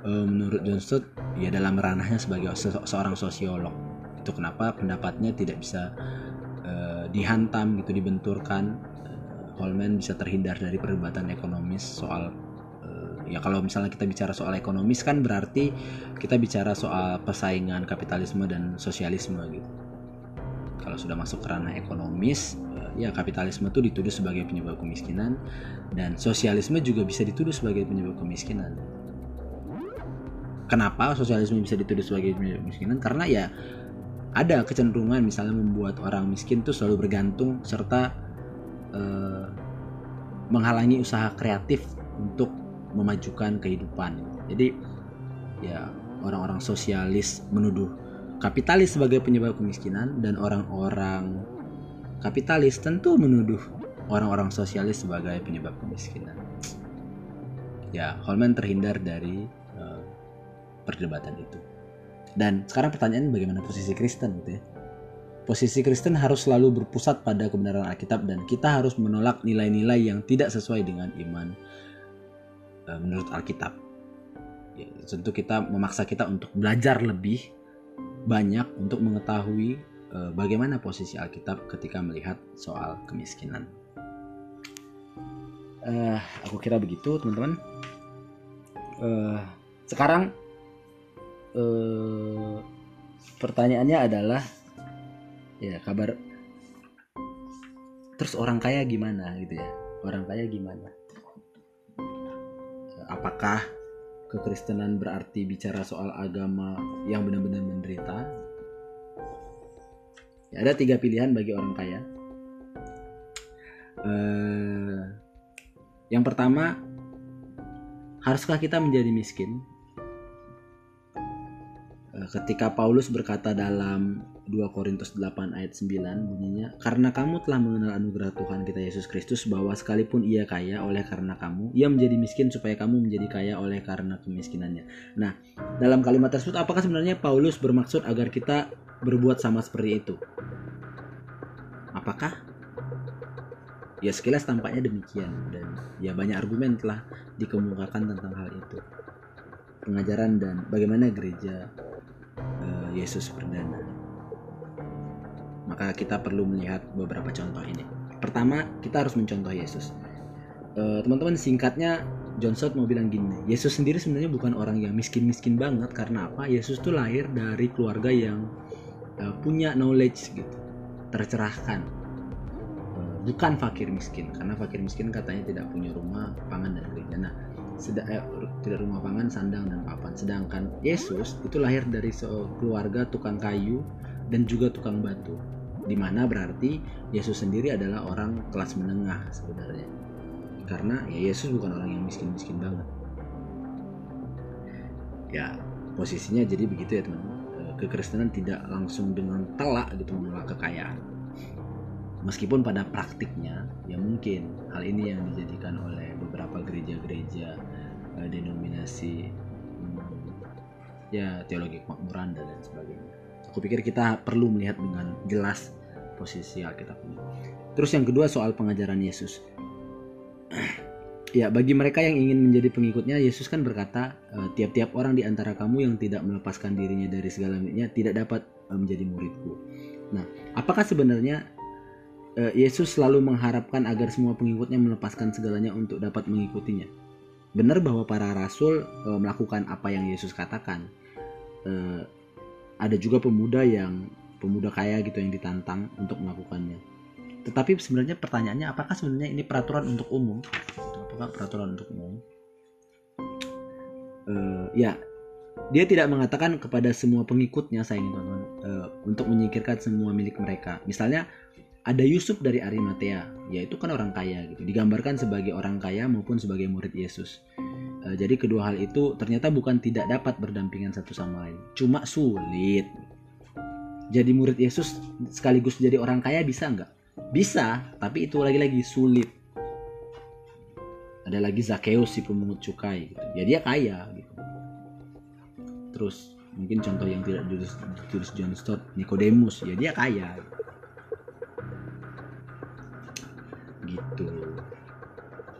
uh, menurut John Stott ya dalam ranahnya sebagai se seorang sosiolog. Itu kenapa pendapatnya tidak bisa dihantam gitu dibenturkan. Uh, Holman bisa terhindar dari perdebatan ekonomis soal ya kalau misalnya kita bicara soal ekonomis kan berarti kita bicara soal persaingan kapitalisme dan sosialisme gitu kalau sudah masuk ke ranah ekonomis ya kapitalisme itu dituduh sebagai penyebab kemiskinan dan sosialisme juga bisa dituduh sebagai penyebab kemiskinan kenapa sosialisme bisa dituduh sebagai penyebab kemiskinan karena ya ada kecenderungan misalnya membuat orang miskin itu selalu bergantung serta eh, menghalangi usaha kreatif untuk memajukan kehidupan. Jadi ya orang-orang sosialis menuduh kapitalis sebagai penyebab kemiskinan dan orang-orang kapitalis tentu menuduh orang-orang sosialis sebagai penyebab kemiskinan. Ya, Holman terhindar dari uh, perdebatan itu. Dan sekarang pertanyaan bagaimana posisi Kristen gitu ya. Posisi Kristen harus selalu berpusat pada kebenaran Alkitab dan kita harus menolak nilai-nilai yang tidak sesuai dengan iman Eh, menurut Alkitab. Ya, tentu kita memaksa kita untuk belajar lebih banyak untuk mengetahui uh, bagaimana posisi Alkitab ketika melihat soal kemiskinan. Uh, aku kira begitu, teman-teman. Uh, sekarang uh, pertanyaannya adalah ya kabar terus orang kaya gimana gitu ya orang kaya gimana apakah kekristenan berarti bicara soal agama yang benar-benar menderita? Ya, ada tiga pilihan bagi orang kaya. Uh, yang pertama, haruskah kita menjadi miskin? Uh, ketika Paulus berkata dalam 2 Korintus 8 ayat 9 bunyinya karena kamu telah mengenal anugerah Tuhan kita Yesus Kristus bahwa sekalipun ia kaya oleh karena kamu ia menjadi miskin supaya kamu menjadi kaya oleh karena kemiskinannya. Nah dalam kalimat tersebut apakah sebenarnya Paulus bermaksud agar kita berbuat sama seperti itu? Apakah? Ya sekilas tampaknya demikian dan ya banyak argumen telah dikemukakan tentang hal itu. Pengajaran dan bagaimana gereja uh, Yesus perdana maka kita perlu melihat beberapa contoh ini. Pertama, kita harus mencontoh Yesus. Eh, teman-teman, singkatnya John Stott mau bilang gini, Yesus sendiri sebenarnya bukan orang yang miskin-miskin banget karena apa? Yesus tuh lahir dari keluarga yang uh, punya knowledge gitu, tercerahkan. Bukan fakir miskin karena fakir miskin katanya tidak punya rumah, pangan dan gereja. Nah, sedang, eh, tidak rumah pangan, sandang dan papan. Sedangkan Yesus itu lahir dari keluarga tukang kayu dan juga tukang batu di mana berarti Yesus sendiri adalah orang kelas menengah sebenarnya. Karena ya Yesus bukan orang yang miskin-miskin banget. Ya posisinya jadi begitu ya teman eh, kekristenan tidak langsung dengan telak gitu menolak kekayaan. Meskipun pada praktiknya ya mungkin hal ini yang dijadikan oleh beberapa gereja-gereja eh, denominasi hmm, ya teologi kemakmuran dan sebagainya Aku pikir kita perlu melihat dengan jelas posisi Alkitab ini. Terus yang kedua soal pengajaran Yesus. ya, bagi mereka yang ingin menjadi pengikutnya, Yesus kan berkata, e, tiap-tiap orang di antara kamu yang tidak melepaskan dirinya dari segala miliknya tidak dapat e, menjadi muridku. Nah, apakah sebenarnya eh, Yesus selalu mengharapkan agar semua pengikutnya melepaskan segalanya untuk dapat mengikutinya. Benar bahwa para rasul eh, melakukan apa yang Yesus katakan. Eh, ada juga pemuda yang pemuda kaya gitu yang ditantang untuk melakukannya. Tetapi sebenarnya pertanyaannya apakah sebenarnya ini peraturan untuk umum? Apakah peraturan untuk umum? Uh, ya, dia tidak mengatakan kepada semua pengikutnya saya ingin teman-teman uh, untuk menyingkirkan semua milik mereka. Misalnya ada Yusuf dari Arimatea, yaitu kan orang kaya gitu, digambarkan sebagai orang kaya maupun sebagai murid Yesus. Uh, jadi kedua hal itu ternyata bukan tidak dapat berdampingan satu sama lain, cuma sulit. Jadi murid Yesus sekaligus jadi orang kaya bisa nggak? Bisa, tapi itu lagi-lagi sulit. Ada lagi Zakheus si pemungut cukai, gitu. ya dia kaya gitu. Terus mungkin contoh yang tidak jurus John Stott, Nicodemus, ya dia kaya. Gitu. Gitu.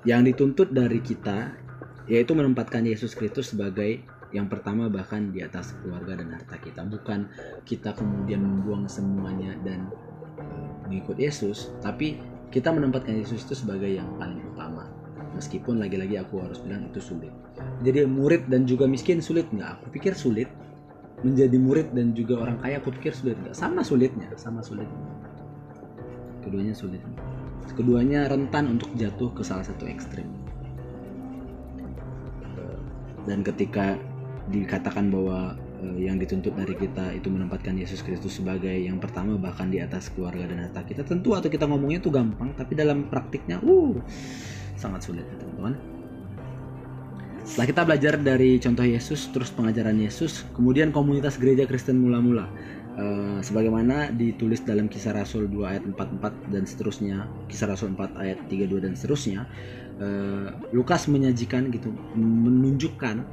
Yang dituntut dari kita yaitu menempatkan Yesus Kristus sebagai yang pertama bahkan di atas keluarga dan harta kita. Bukan kita kemudian membuang semuanya dan mengikut Yesus tapi kita menempatkan Yesus itu sebagai yang paling utama. Meskipun lagi-lagi aku harus bilang itu sulit. Jadi murid dan juga miskin sulit nggak? Aku pikir sulit. Menjadi murid dan juga orang kaya aku pikir sulit nggak? Sama sulitnya sama sulitnya. Keduanya sulit keduanya rentan untuk jatuh ke salah satu ekstrim. Dan ketika dikatakan bahwa uh, yang dituntut dari kita itu menempatkan Yesus Kristus sebagai yang pertama bahkan di atas keluarga dan harta kita tentu atau kita ngomongnya itu gampang tapi dalam praktiknya uh sangat sulit ya, teman-teman. Setelah kita belajar dari contoh Yesus terus pengajaran Yesus kemudian komunitas gereja Kristen mula-mula uh, sebagaimana ditulis dalam kisah Rasul 2 ayat 44 dan seterusnya kisah Rasul 4 ayat 32 dan seterusnya uh, Lukas menyajikan gitu menunjukkan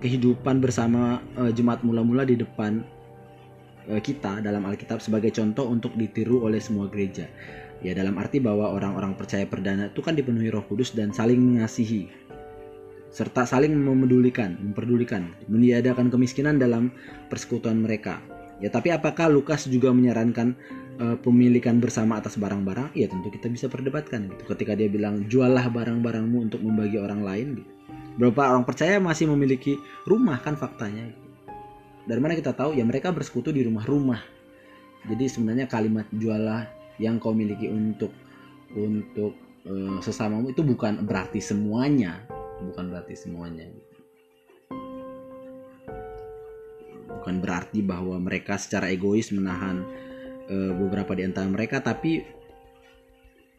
kehidupan bersama uh, jemaat mula-mula di depan kita dalam Alkitab sebagai contoh untuk ditiru oleh semua gereja. Ya dalam arti bahwa orang-orang percaya perdana itu kan dipenuhi Roh Kudus dan saling mengasihi serta saling memedulikan, memperdulikan, meniadakan kemiskinan dalam persekutuan mereka. Ya, tapi apakah Lukas juga menyarankan uh, pemilikan bersama atas barang-barang? Ya, tentu kita bisa perdebatkan gitu. Ketika dia bilang juallah barang-barangmu untuk membagi orang lain gitu Berapa orang percaya masih memiliki rumah kan faktanya. Dari mana kita tahu? Ya mereka bersekutu di rumah-rumah. Jadi sebenarnya kalimat jualah yang kau miliki untuk untuk uh, sesamamu itu bukan berarti semuanya, bukan berarti semuanya. Bukan berarti bahwa mereka secara egois menahan uh, beberapa di antara mereka, tapi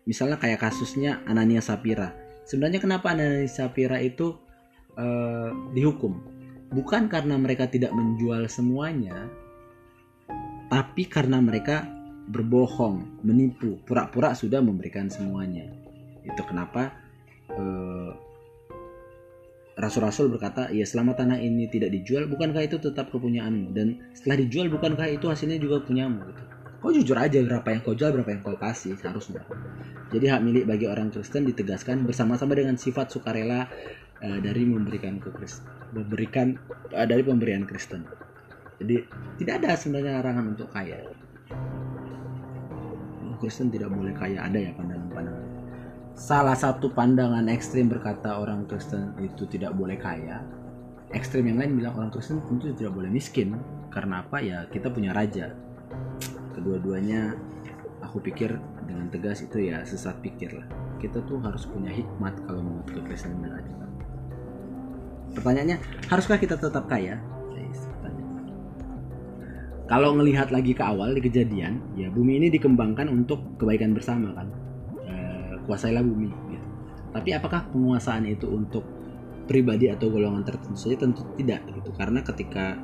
misalnya kayak kasusnya Anania Sapira. Sebenarnya kenapa Anania Sapira itu uh, dihukum bukan karena mereka tidak menjual semuanya tapi karena mereka berbohong menipu pura-pura sudah memberikan semuanya itu kenapa uh, Rasul-rasul berkata, ya selama tanah ini tidak dijual, bukankah itu tetap kepunyaanmu? Dan setelah dijual, bukankah itu hasilnya juga punyamu? Gitu. Kau jujur aja berapa yang kau jual, berapa yang kau kasih, harusnya. Jadi hak milik bagi orang Kristen ditegaskan bersama-sama dengan sifat sukarela uh, dari memberikan ke Kristen, memberikan uh, dari pemberian Kristen. Jadi tidak ada sebenarnya larangan untuk kaya. Kristen tidak boleh kaya ada ya pandangan-pandangan. Salah satu pandangan ekstrim berkata orang Kristen itu tidak boleh kaya. Ekstrim yang lain bilang orang Kristen tentu tidak boleh miskin. Karena apa ya kita punya raja. Kedua-duanya aku pikir dengan tegas itu ya sesat pikir lah. Kita tuh harus punya hikmat kalau menurut kekristenan dan ajaran pertanyaannya haruskah kita tetap kaya kalau ngelihat lagi ke awal di kejadian ya bumi ini dikembangkan untuk kebaikan bersama kan kuasailah bumi gitu. Tapi apakah penguasaan itu untuk pribadi atau golongan tertentu saja? Tentu tidak gitu. Karena ketika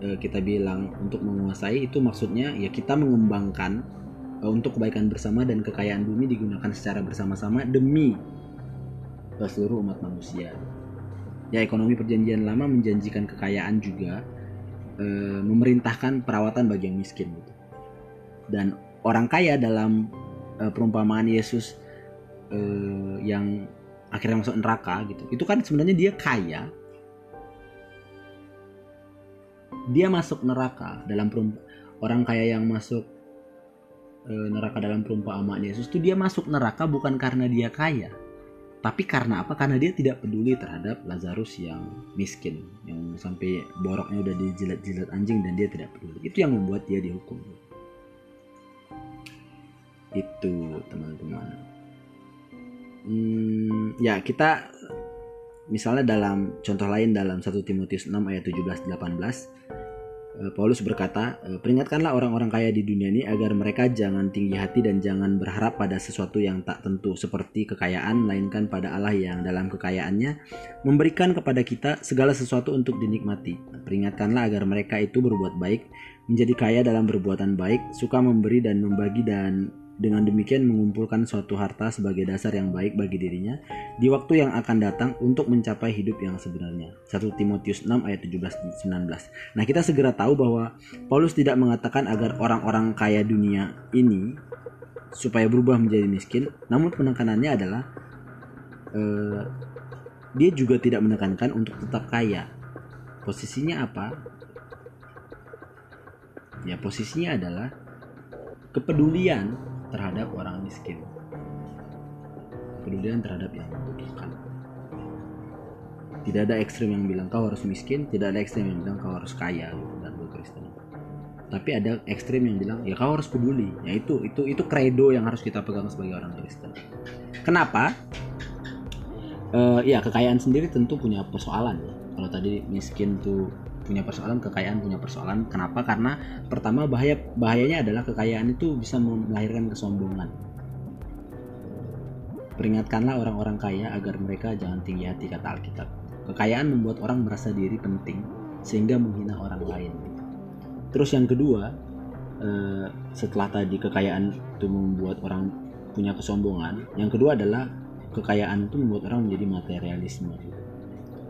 e, kita bilang untuk menguasai itu maksudnya ya kita mengembangkan e, untuk kebaikan bersama dan kekayaan bumi digunakan secara bersama-sama demi seluruh umat manusia. Ya ekonomi perjanjian lama menjanjikan kekayaan juga e, memerintahkan perawatan bagi yang miskin gitu. Dan orang kaya dalam e, perumpamaan Yesus e, yang akhirnya masuk neraka gitu. Itu kan sebenarnya dia kaya. Dia masuk neraka dalam orang kaya yang masuk e, neraka dalam perumpamaan Yesus itu dia masuk neraka bukan karena dia kaya tapi karena apa karena dia tidak peduli terhadap Lazarus yang miskin yang sampai boroknya udah dijilat-jilat anjing dan dia tidak peduli itu yang membuat dia dihukum itu teman-teman hmm, ya kita misalnya dalam contoh lain dalam 1 Timotius 6 ayat 17 18 Eh, Paulus berkata, eh, "Peringatkanlah orang-orang kaya di dunia ini agar mereka jangan tinggi hati dan jangan berharap pada sesuatu yang tak tentu seperti kekayaan, melainkan pada Allah yang dalam kekayaannya memberikan kepada kita segala sesuatu untuk dinikmati. Peringatkanlah agar mereka itu berbuat baik, menjadi kaya dalam berbuatan baik, suka memberi dan membagi dan dengan demikian mengumpulkan suatu harta sebagai dasar yang baik bagi dirinya di waktu yang akan datang untuk mencapai hidup yang sebenarnya. 1 Timotius 6 ayat 17 19. Nah, kita segera tahu bahwa Paulus tidak mengatakan agar orang-orang kaya dunia ini supaya berubah menjadi miskin, namun penekanannya adalah eh, dia juga tidak menekankan untuk tetap kaya. Posisinya apa? Ya, posisinya adalah kepedulian terhadap orang miskin. Kepedulian terhadap yang membutuhkan tidak ada ekstrim yang bilang kau harus miskin tidak ada ekstrim yang bilang kau harus kaya gitu, dan Kristen tapi ada ekstrim yang bilang ya kau harus peduli. Ya itu itu itu kredo yang harus kita pegang sebagai orang Kristen. Kenapa? Uh, ya kekayaan sendiri tentu punya persoalan. Kalau tadi miskin tuh punya persoalan kekayaan punya persoalan. Kenapa? Karena pertama bahaya bahayanya adalah kekayaan itu bisa melahirkan kesombongan. Peringatkanlah orang-orang kaya agar mereka jangan tinggi hati kata Alkitab. Kekayaan membuat orang merasa diri penting sehingga menghina orang lain. Terus yang kedua eh, setelah tadi kekayaan itu membuat orang punya kesombongan yang kedua adalah kekayaan itu membuat orang menjadi materialisme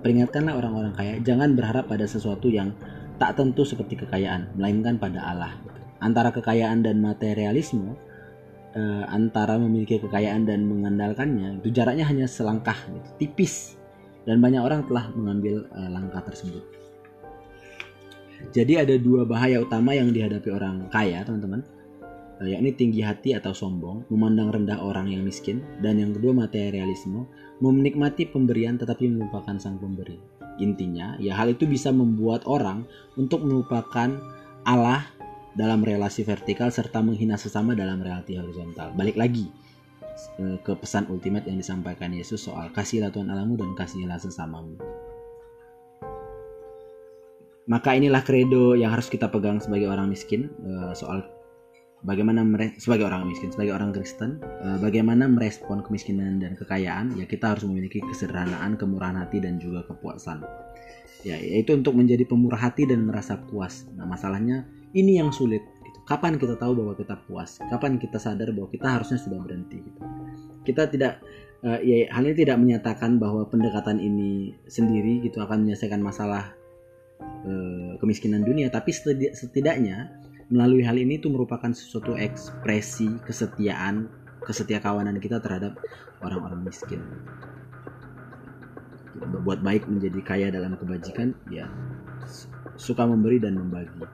Peringatkanlah orang-orang kaya, jangan berharap pada sesuatu yang tak tentu seperti kekayaan, melainkan pada Allah. Antara kekayaan dan materialisme, eh, antara memiliki kekayaan dan mengandalkannya, itu jaraknya hanya selangkah, gitu, tipis. Dan banyak orang telah mengambil eh, langkah tersebut. Jadi ada dua bahaya utama yang dihadapi orang kaya, teman-teman yakni tinggi hati atau sombong, memandang rendah orang yang miskin, dan yang kedua materialisme, menikmati pemberian tetapi melupakan sang pemberi. Intinya, ya hal itu bisa membuat orang untuk melupakan Allah dalam relasi vertikal serta menghina sesama dalam relasi horizontal. Balik lagi eh, ke pesan ultimate yang disampaikan Yesus soal kasihlah Tuhan Allahmu dan kasihlah sesamamu. Maka inilah kredo yang harus kita pegang sebagai orang miskin eh, soal bagaimana sebagai orang miskin, sebagai orang Kristen, uh, bagaimana merespon kemiskinan dan kekayaan, ya kita harus memiliki kesederhanaan, kemurahan hati dan juga kepuasan. Ya, yaitu untuk menjadi pemurah hati dan merasa puas. Nah, masalahnya ini yang sulit. Gitu. Kapan kita tahu bahwa kita puas? Kapan kita sadar bahwa kita harusnya sudah berhenti? Gitu. Kita tidak uh, ya hal ini tidak menyatakan bahwa pendekatan ini sendiri gitu akan menyelesaikan masalah uh, kemiskinan dunia, tapi setidaknya melalui hal ini itu merupakan sesuatu ekspresi kesetiaan kesetia kawanan kita terhadap orang-orang miskin. Berbuat baik menjadi kaya dalam kebajikan ya suka memberi dan membagi.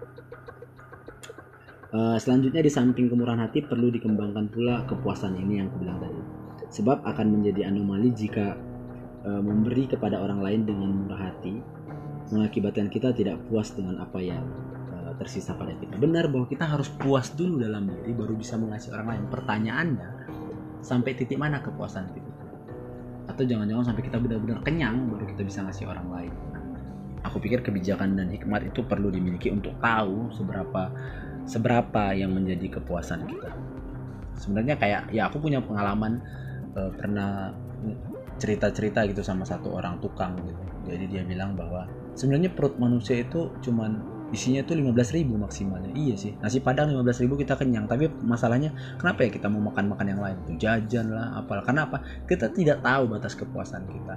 Uh, selanjutnya di samping kemurahan hati perlu dikembangkan pula kepuasan ini yang aku bilang tadi. Sebab akan menjadi anomali jika uh, memberi kepada orang lain dengan murah hati mengakibatkan kita tidak puas dengan apa yang tersisa pada kita. Benar bahwa kita harus puas dulu dalam diri baru bisa mengasihi orang lain. Pertanyaannya, sampai titik mana kepuasan kita? Atau jangan-jangan sampai kita benar-benar kenyang baru kita bisa ngasih orang lain. Aku pikir kebijakan dan hikmat itu perlu dimiliki untuk tahu seberapa seberapa yang menjadi kepuasan kita. Sebenarnya kayak ya aku punya pengalaman uh, pernah cerita-cerita gitu sama satu orang tukang gitu. Jadi dia bilang bahwa sebenarnya perut manusia itu cuman isinya tuh 15 ribu maksimalnya. Iya sih nasi padang 15 ribu kita kenyang. Tapi masalahnya kenapa ya kita mau makan makan yang lain? Tuh jajan lah apalah karena apa? Kita tidak tahu batas kepuasan kita.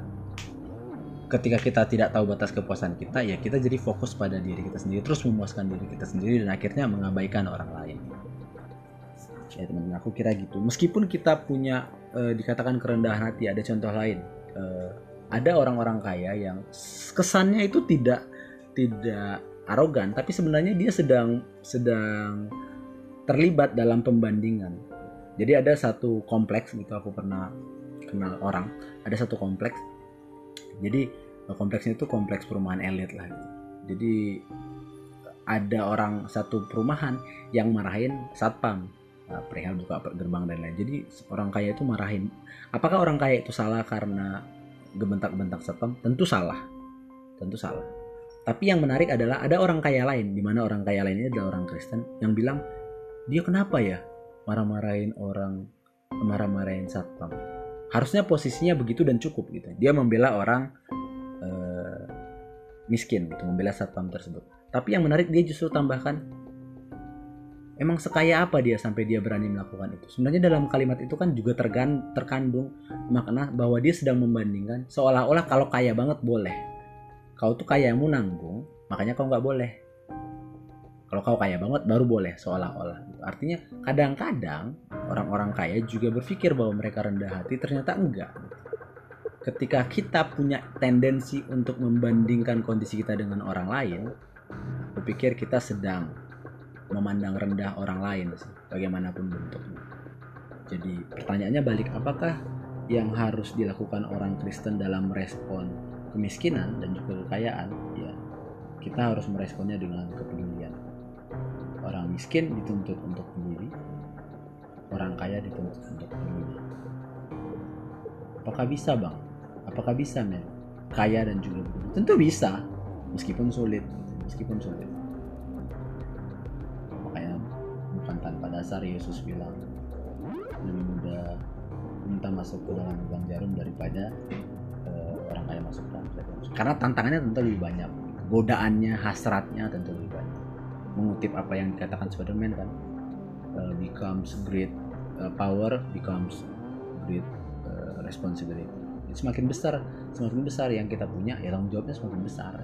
Ketika kita tidak tahu batas kepuasan kita ya kita jadi fokus pada diri kita sendiri. Terus memuaskan diri kita sendiri dan akhirnya mengabaikan orang lain. Ya teman-teman aku kira gitu. Meskipun kita punya e, dikatakan kerendahan hati ada contoh lain. E, ada orang-orang kaya yang kesannya itu tidak tidak arogan tapi sebenarnya dia sedang sedang terlibat dalam pembandingan. Jadi ada satu kompleks gitu aku pernah kenal orang. Ada satu kompleks. Jadi kompleksnya itu kompleks perumahan elit lah gitu. jadi ada orang satu perumahan yang marahin satpam. Nah, perihal buka gerbang dan lain. Jadi orang kaya itu marahin. Apakah orang kaya itu salah karena gebentak-bentak satpam? Tentu salah. Tentu salah tapi yang menarik adalah ada orang kaya lain di mana orang kaya lainnya adalah orang Kristen yang bilang dia kenapa ya marah-marahin orang marah-marahin satpam? Harusnya posisinya begitu dan cukup gitu. Dia membela orang uh, miskin gitu membela satpam tersebut. Tapi yang menarik dia justru tambahkan emang sekaya apa dia sampai dia berani melakukan itu? Sebenarnya dalam kalimat itu kan juga tergan, terkandung makna bahwa dia sedang membandingkan seolah-olah kalau kaya banget boleh kau tuh kaya mau nanggung makanya kau nggak boleh. Kalau kau kaya banget baru boleh seolah-olah. Artinya kadang-kadang orang-orang kaya juga berpikir bahwa mereka rendah hati ternyata enggak. Ketika kita punya tendensi untuk membandingkan kondisi kita dengan orang lain berpikir kita sedang memandang rendah orang lain bagaimanapun bentuknya. Jadi pertanyaannya balik apakah yang harus dilakukan orang Kristen dalam respon kemiskinan dan juga kekayaan ya kita harus meresponnya dengan kepedulian. Orang miskin dituntut untuk peduli orang kaya dituntut untuk peduli apakah bisa bang? Apakah bisa men kaya dan juga peduli tentu bisa meskipun sulit meskipun sulit. Makanya bukan tanpa dasar Yesus bilang lebih mudah minta masuk ke dalam lubang jarum daripada orang kaya masuk dalam karena tantangannya tentu lebih banyak. Godaannya hasratnya tentu lebih banyak. Mengutip apa yang dikatakan Spiderman kan uh, becomes great uh, power becomes great uh, responsibility. Semakin besar semakin besar yang kita punya ya tanggung jawabnya semakin besar.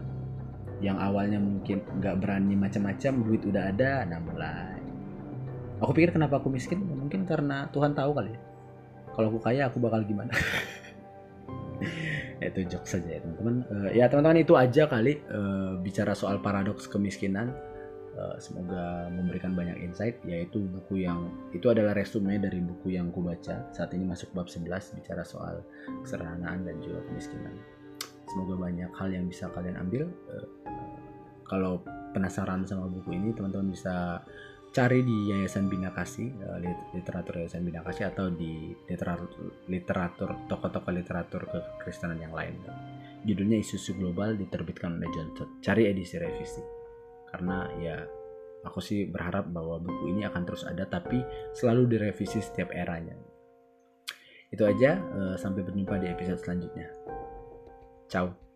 Yang awalnya mungkin nggak berani macam-macam duit udah ada nah mulai. Aku pikir kenapa aku miskin? Mungkin karena Tuhan tahu kali ya. Kalau aku kaya aku bakal gimana itu jok saja ya teman-teman. Uh, ya teman-teman itu aja kali uh, bicara soal paradoks kemiskinan. Eh, semoga memberikan banyak insight yaitu buku yang itu adalah resume dari buku yang ku baca. Saat ini masuk bab 11 bicara soal kesederhanaan dan juga kemiskinan. Semoga banyak hal yang bisa kalian ambil. Uh, kalau penasaran sama buku ini teman-teman bisa cari di Yayasan Bina Kasih uh, literatur Yayasan Bina Kasih atau di literatur literatur toko-toko literatur kekristenan yang lain. Judulnya isu-isu global diterbitkan oleh John Todd. Cari edisi revisi. Karena ya aku sih berharap bahwa buku ini akan terus ada tapi selalu direvisi setiap eranya. Itu aja uh, sampai berjumpa di episode selanjutnya. Ciao